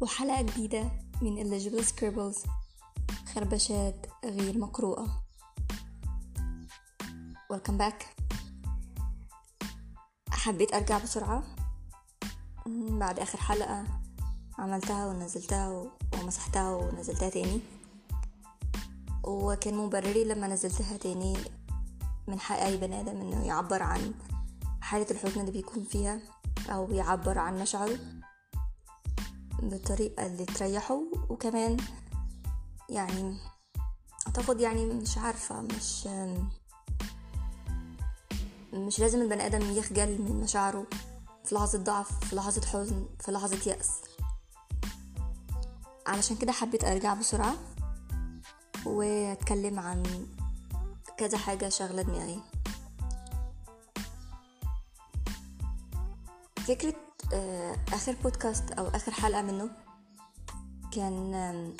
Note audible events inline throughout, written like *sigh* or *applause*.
وحلقة جديدة من Illegible Scribbles. خربشات غير مقروءة. Welcome back. حبيت أرجع بسرعة. بعد آخر حلقة عملتها ونزلتها ومسحتها ونزلتها تاني. وكان مبرري لما نزلتها تاني من حق أي بني آدم إنه يعبر عن حالة الحزن اللي بيكون فيها أو يعبر عن مشاعره. بالطريقة اللي تريحه وكمان يعني أعتقد يعني مش عارفة مش مش لازم البني آدم يخجل من مشاعره في لحظة ضعف في لحظة حزن في لحظة يأس. علشان كده حبيت أرجع بسرعة وأتكلم عن كذا حاجة شغلة دماغي. فكرة آخر بودكاست أو آخر حلقة منه كان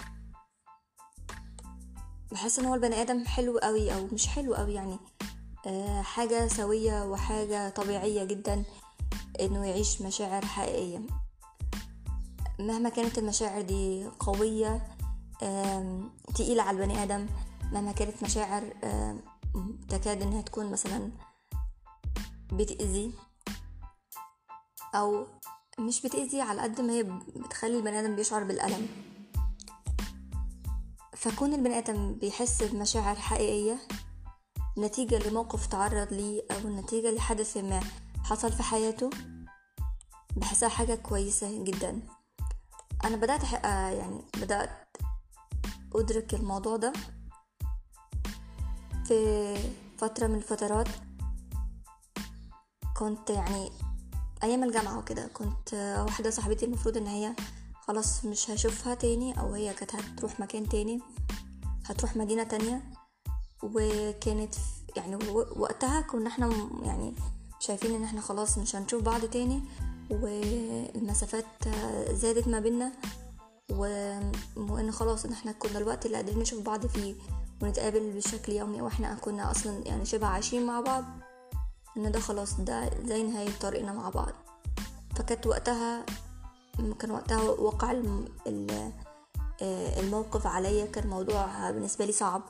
بحس إن هو البني آدم حلو قوي أو مش حلو قوي يعني حاجة سوية وحاجة طبيعية جدا إنه يعيش مشاعر حقيقية. مهما كانت المشاعر دي قوية تقيلة على البني آدم مهما كانت مشاعر تكاد إنها تكون مثلا بتأذي. أو مش بتأذي على قد ما هي بتخلي البني آدم بيشعر بالألم. فكون البني آدم بيحس بمشاعر حقيقية نتيجة لموقف تعرض ليه أو نتيجة لحدث ما حصل في حياته بحسها حاجة كويسة جدا. أنا بدأت يعني بدأت أدرك الموضوع ده في فترة من الفترات. كنت يعني أيام الجامعة وكده كنت واحدة صاحبتي المفروض إن هي خلاص مش هشوفها تاني أو هي كانت هتروح مكان تاني هتروح مدينة تانية. وكانت يعني وقتها كنا إحنا يعني شايفين إن إحنا خلاص مش هنشوف بعض تاني. والمسافات زادت ما بينا وإن خلاص إن إحنا كنا الوقت اللي قادرين نشوف بعض فيه ونتقابل بشكل يومي وإحنا كنا أصلا يعني شبه عايشين مع بعض. إن ده خلاص ده زي نهاية طريقنا مع بعض. فكانت وقتها كان وقتها وقع الموقف عليا. كان موضوع بالنسبة لي صعب.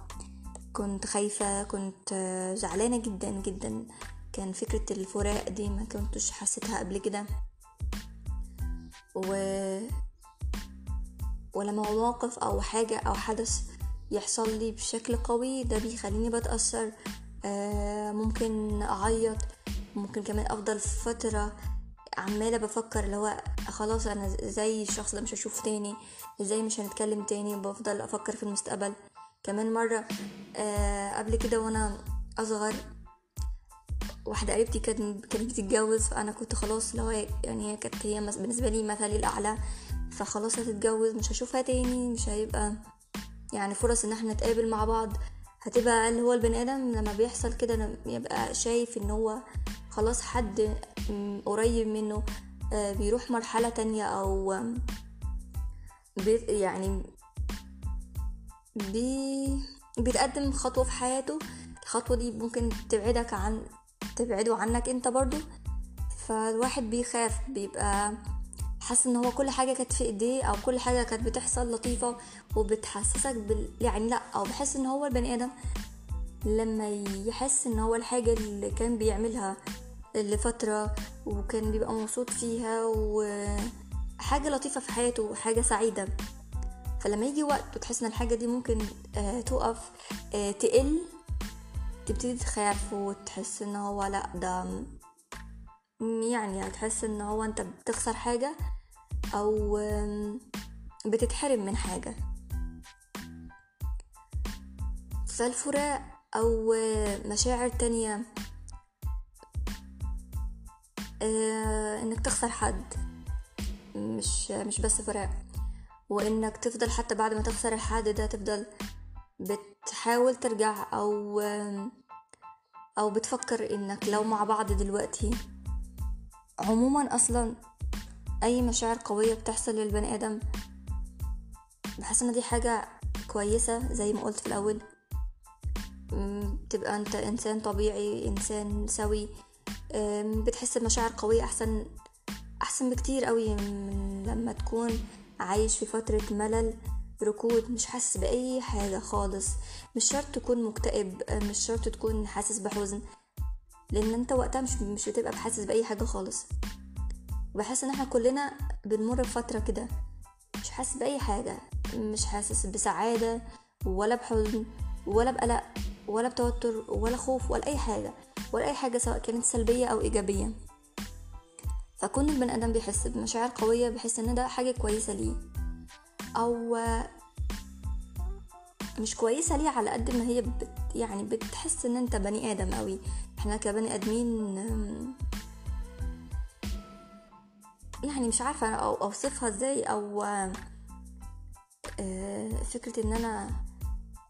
كنت خايفة كنت زعلانة جدا جدا. كان فكرة الفراق دي ما كنتش حسيتها قبل كده. و ولما موقف أو حاجة أو حدث يحصل لي بشكل قوي ده بيخليني بتأثر ممكن أعيط ممكن كمان أفضل فترة عمالة بفكر اللي هو خلاص أنا زي الشخص ده مش هشوفه تاني إزاي مش هنتكلم تاني؟ بفضل أفكر في المستقبل. كمان مرة آه قبل كده وأنا أصغر واحدة قريبتي كانت بتتجوز فأنا كنت خلاص هو يعني هي كانت هي بالنسبة لي مثلي الأعلى فخلاص هتتجوز مش هشوفها تاني مش هيبقى يعني فرص إن إحنا نتقابل مع بعض. هتبقى اللي هو البني آدم لما بيحصل كده يبقى شايف إن هو خلاص حد قريب منه آه بيروح مرحلة تانية أو يعني بي... بيتقدم خطوة في حياته. الخطوة دي ممكن تبعدك عن تبعده عنك أنت برضو. فالواحد بيخاف بيبقى حاسس إن هو كل حاجة كانت في إيديه أو كل حاجة كانت بتحصل لطيفة وبتحسسك بال... يعني لأ أو بحس إن هو البني آدم لما يحس إن هو الحاجة اللي كان بيعملها لفترة وكان بيبقى مبسوط فيها وحاجة لطيفة في حياته وحاجة سعيدة. فلما يجي وقت وتحس إن الحاجة دي ممكن آه تقف آه تقل تبتدي تخاف وتحس إن هو لأ ده يعني هتحس إن هو أنت بتخسر حاجة أو بتتحرم من حاجة. فالفراق أو مشاعر تانية آه إنك تخسر حد. مش مش بس فراق. وإنك تفضل حتى بعد ما تخسر الحد ده تفضل بتحاول ترجع أو أو بتفكر إنك لو مع بعض دلوقتي عموما أصلا أي مشاعر قوية بتحصل للبني آدم. بحس إن دي حاجة كويسة زي ما قلت في الأول. تبقى أنت إنسان طبيعي إنسان سوي. بتحس بمشاعر قوية أحسن أحسن بكتير قوي من لما تكون عايش في فترة ملل ركود مش حاسس بأي حاجة خالص. مش شرط تكون مكتئب مش شرط تكون حاسس بحزن لأن أنت وقتها مش, مش بتبقى حاسس بأي حاجة خالص. بحس ان إحنا كلنا بنمر بفترة كده. مش حاسس بأي حاجة. مش حاسس بسعادة ولا بحزن ولا بقلق ولا بتوتر ولا خوف ولا أي حاجة. ولا أي حاجة سواء كانت سلبية أو إيجابية. فكون البني آدم بيحس بمشاعر قوية بيحس إن ده حاجة كويسة ليه. أو مش كويسة ليه على قد ما هي بت يعني بتحس إن أنت بني آدم قوي إحنا كبني آدمين يعني مش عارفة أو أوصفها إزاي أو فكرة إن أنا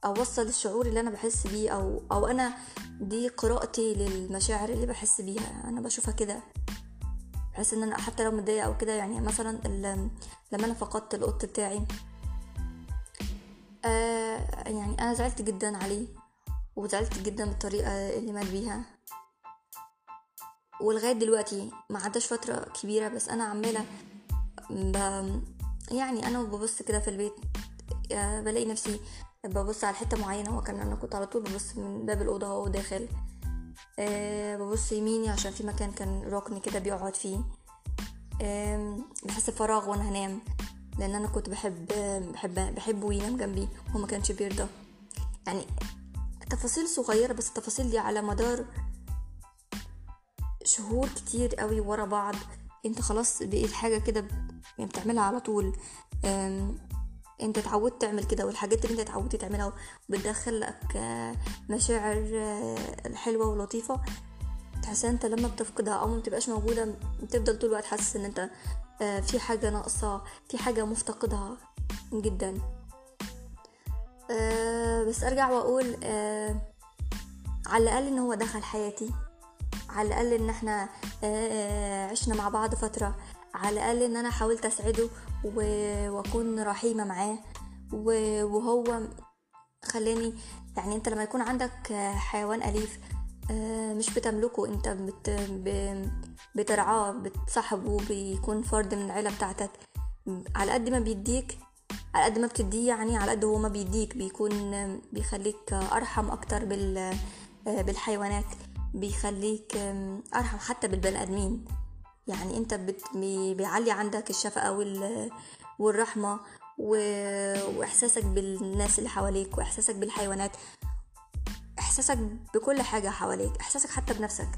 أوصل الشعور اللي أنا بحس بيه أو أو أنا دي قراءتي للمشاعر اللي بحس بيها. أنا بشوفها كده. بحس إن أنا حتى لو متضايقة أو كده يعني مثلا لما أنا فقدت القط بتاعي آه يعني أنا زعلت جدا عليه وزعلت جدا بالطريقة اللي مات بيها. ولغاية دلوقتي ما عداش فترة كبيرة بس أنا عمالة يعني أنا ببص كده في البيت آه بلاقي نفسي ببص على حتة معينة هو كان أنا كنت على طول ببص من باب الأوضة وهو داخل أه ببص يميني عشان في مكان كان ركن كده بيقعد فيه أه بحس بفراغ وأنا هنام لأن أنا كنت بحب بحب بحبه ينام جنبي وهو ما كانش بيرضى. يعني تفاصيل صغيرة بس التفاصيل دي على مدار شهور كتير قوي ورا بعض. انت خلاص بقيت حاجة كده يعني بتعملها على طول. انت اتعودت تعمل كده والحاجات اللي انت اتعودت تعملها بتدخل لك مشاعر حلوة ولطيفة. تحس انت لما بتفقدها أو ما بتبقاش موجودة بتفضل طول الوقت حاسس ان انت في حاجة ناقصة في حاجة مفتقدها جدا. بس ارجع واقول على الأقل ان هو دخل حياتي. على الأقل إن إحنا عشنا مع بعض فترة. على الأقل إن أنا حاولت أسعده وأكون رحيمة معاه. وهو خلاني يعني أنت لما يكون عندك حيوان أليف مش بتملكه أنت بت بترعاه بتصاحبه بيكون فرد من العيلة بتاعتك. على قد ما بيديك على قد ما بتديه يعني على قد هو ما بيديك بيكون بيخليك أرحم أكتر بال بالحيوانات. بيخليك أرحم حتى بالبني آدمين. يعني أنت بت... بيعلي عندك الشفقة وال... والرحمة و... وإحساسك بالناس اللي حواليك وإحساسك بالحيوانات. إحساسك بكل حاجة حواليك إحساسك حتى بنفسك.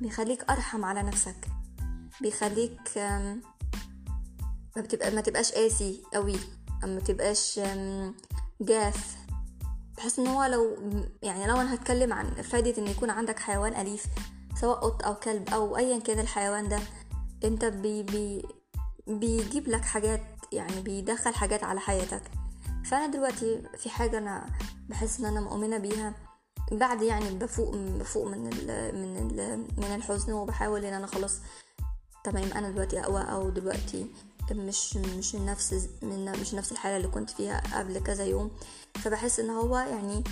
بيخليك أرحم على نفسك. بيخليك ما بتبقى ما تبقاش قاسي قوي ما تبقاش جاف. بحس إن هو لو يعني لو أنا هتكلم عن فايدة إن يكون عندك حيوان أليف سواء قط أو كلب أو ايا كان الحيوان ده أنت بي بي بيجيب لك حاجات يعني بيدخل حاجات على حياتك. فأنا دلوقتي في حاجة أنا بحس إن أنا مؤمنة بيها بعد يعني بفوق بفوق من ال من ال من الحزن وبحاول إن أنا خلاص تمام أنا دلوقتي أقوى أو دلوقتي مش مش نفس من مش نفس الحالة اللي كنت فيها قبل كذا يوم فبحس إن هو يعني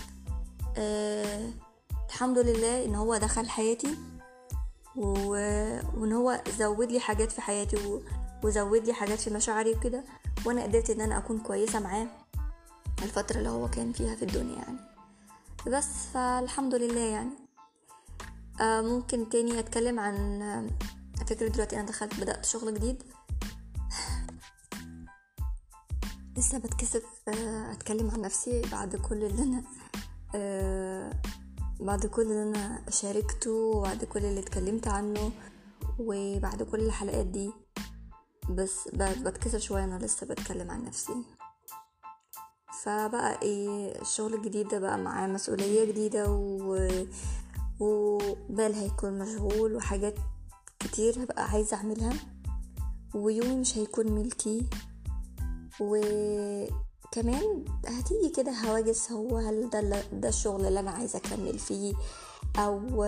آه الحمد لله إن هو دخل حياتي. وإن هو زود لي حاجات في حياتي. وزود لي حاجات في مشاعري وكده وأنا قدرت إن أنا أكون كويسة معاه الفترة اللي هو كان فيها في الدنيا يعني بس فالحمد لله يعني آه ممكن تاني أتكلم عن آه فكرة دلوقتي أنا دخلت بدأت شغل جديد لسه بتكسف آه أتكلم عن نفسي بعد كل اللي أنا آه بعد كل اللي أنا شاركته وبعد كل اللي اتكلمت عنه وبعد كل الحلقات دي. بس بتكسر شوية أنا لسه بتكلم عن نفسي. فبقى إيه الشغل الجديد ده بقى معاه مسؤولية جديدة و... وبال هيكون مشغول وحاجات كتير هبقى عايزة أعملها. ويومي مش هيكون ملكي. وكمان هتيجي كده هواجس هو هل ده, ده الشغل اللي أنا عايزة أكمل فيه أو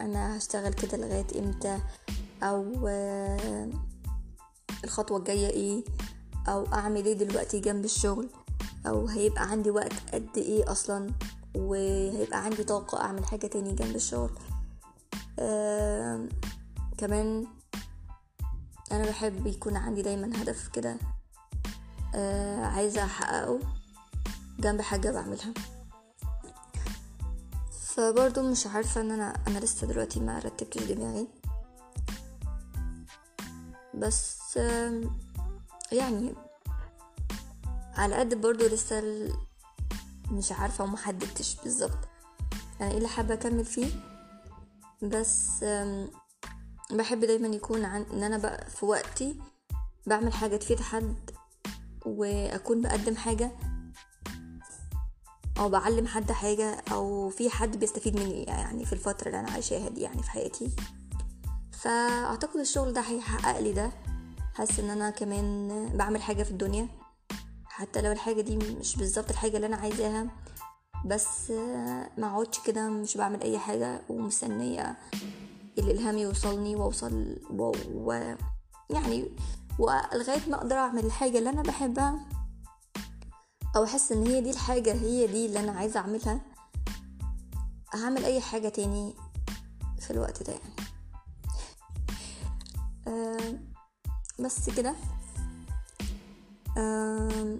أنا هشتغل كده لغاية إمتى أو الخطوة الجاية إيه أو أعمل إيه دلوقتي جنب الشغل أو هيبقى عندي وقت قد إيه أصلا وهيبقى عندي طاقة أعمل حاجة تاني جنب الشغل. كمان أنا بحب يكون عندي دايما هدف كده عايزة أحققه جنب حاجة بعملها. فبرضو مش عارفة إن أنا أنا لسه دلوقتي ما رتبتش دماغي. بس يعني على قد برضو لسه مش عارفة ومحددتش بالظبط أنا إيه اللي حابة أكمل فيه. بس بحب دايما يكون عن إن أنا بقى في وقتي بعمل حاجة تفيد حد وأكون بقدم حاجة أو بعلم حد حاجة أو في حد بيستفيد مني يعني في الفترة اللي أنا عايشاها دي يعني في حياتي. فأعتقد الشغل ده هيحقق لي ده. حاسة إن أنا كمان بعمل حاجة في الدنيا. حتى لو الحاجة دي مش بالظبط الحاجة اللي أنا عايزاها بس ما أقعدش كده مش بعمل أي حاجة ومستنية الالهام يوصلني وأوصل و... و... يعني ولغاية ما أقدر أعمل الحاجة اللي أنا بحبها أو أحس إن هي دي الحاجة هي دي اللي أنا عايزة أعملها هعمل أي حاجة تاني في الوقت ده يعني. أه بس كده. أه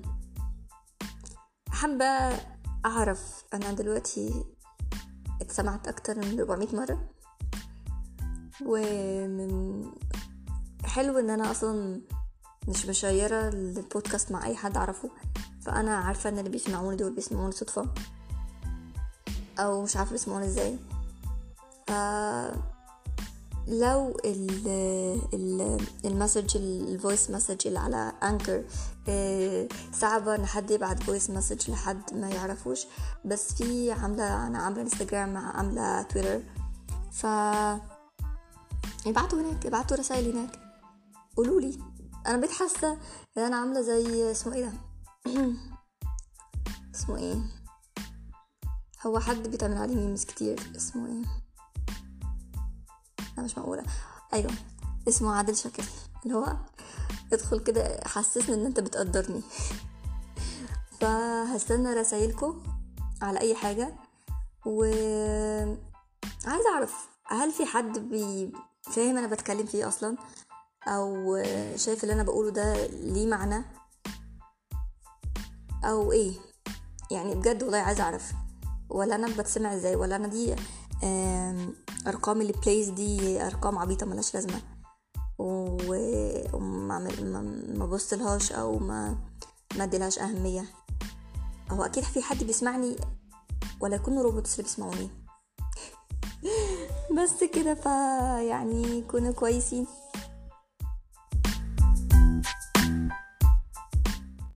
حابة أعرف أنا دلوقتي اتسمعت أكتر من 400 مرة ومن حلو إن أنا أصلا مش مشيرة البودكاست مع أي حد أعرفه فأنا عارفة إن اللي بيسمعوني دول بيسمعوني صدفة أو مش عارفة بيسمعوني إزاي. لو ال message ال voice message اللي على Anchor آه، صعبة إن حد يبعت voice message لحد ما يعرفوش بس في عاملة أنا عاملة انستجرام مع عاملة تويتر ف ابعتوا هناك ابعتوا رسائل هناك. قولوا لي. أنا بقيت حاسة إن أنا عاملة زي اسمه إيه ده؟ *clears throat* اسمه إيه؟ هو حد بيتعمل عليه ميمز كتير. اسمه إيه؟ لا مش معقولة. أيوة اسمه عادل شاكر. اللي هو ادخل كده حسسني إن أنت بتقدرني. *laughs* فهستنى رسايلكم على أي حاجة. و عايزة أعرف هل في حد بي... فاهم أنا بتكلم فيه أصلا؟ أو شايف اللي أنا بقوله ده ليه معنى؟ أو إيه؟ يعني بجد والله عايزة أعرف. ولا أنا بتسمع إزاي؟ ولا أنا دي أرقام ال plays دي أرقام عبيطة ملهاش لازمة. وما ما بصلهاش أو ما ما اديلهاش أهمية. هو أكيد في حد بيسمعني ولا يكونوا روبوتس اللي بيسمعوني؟ *laughs* بس كده فا يعني كونوا كويسين.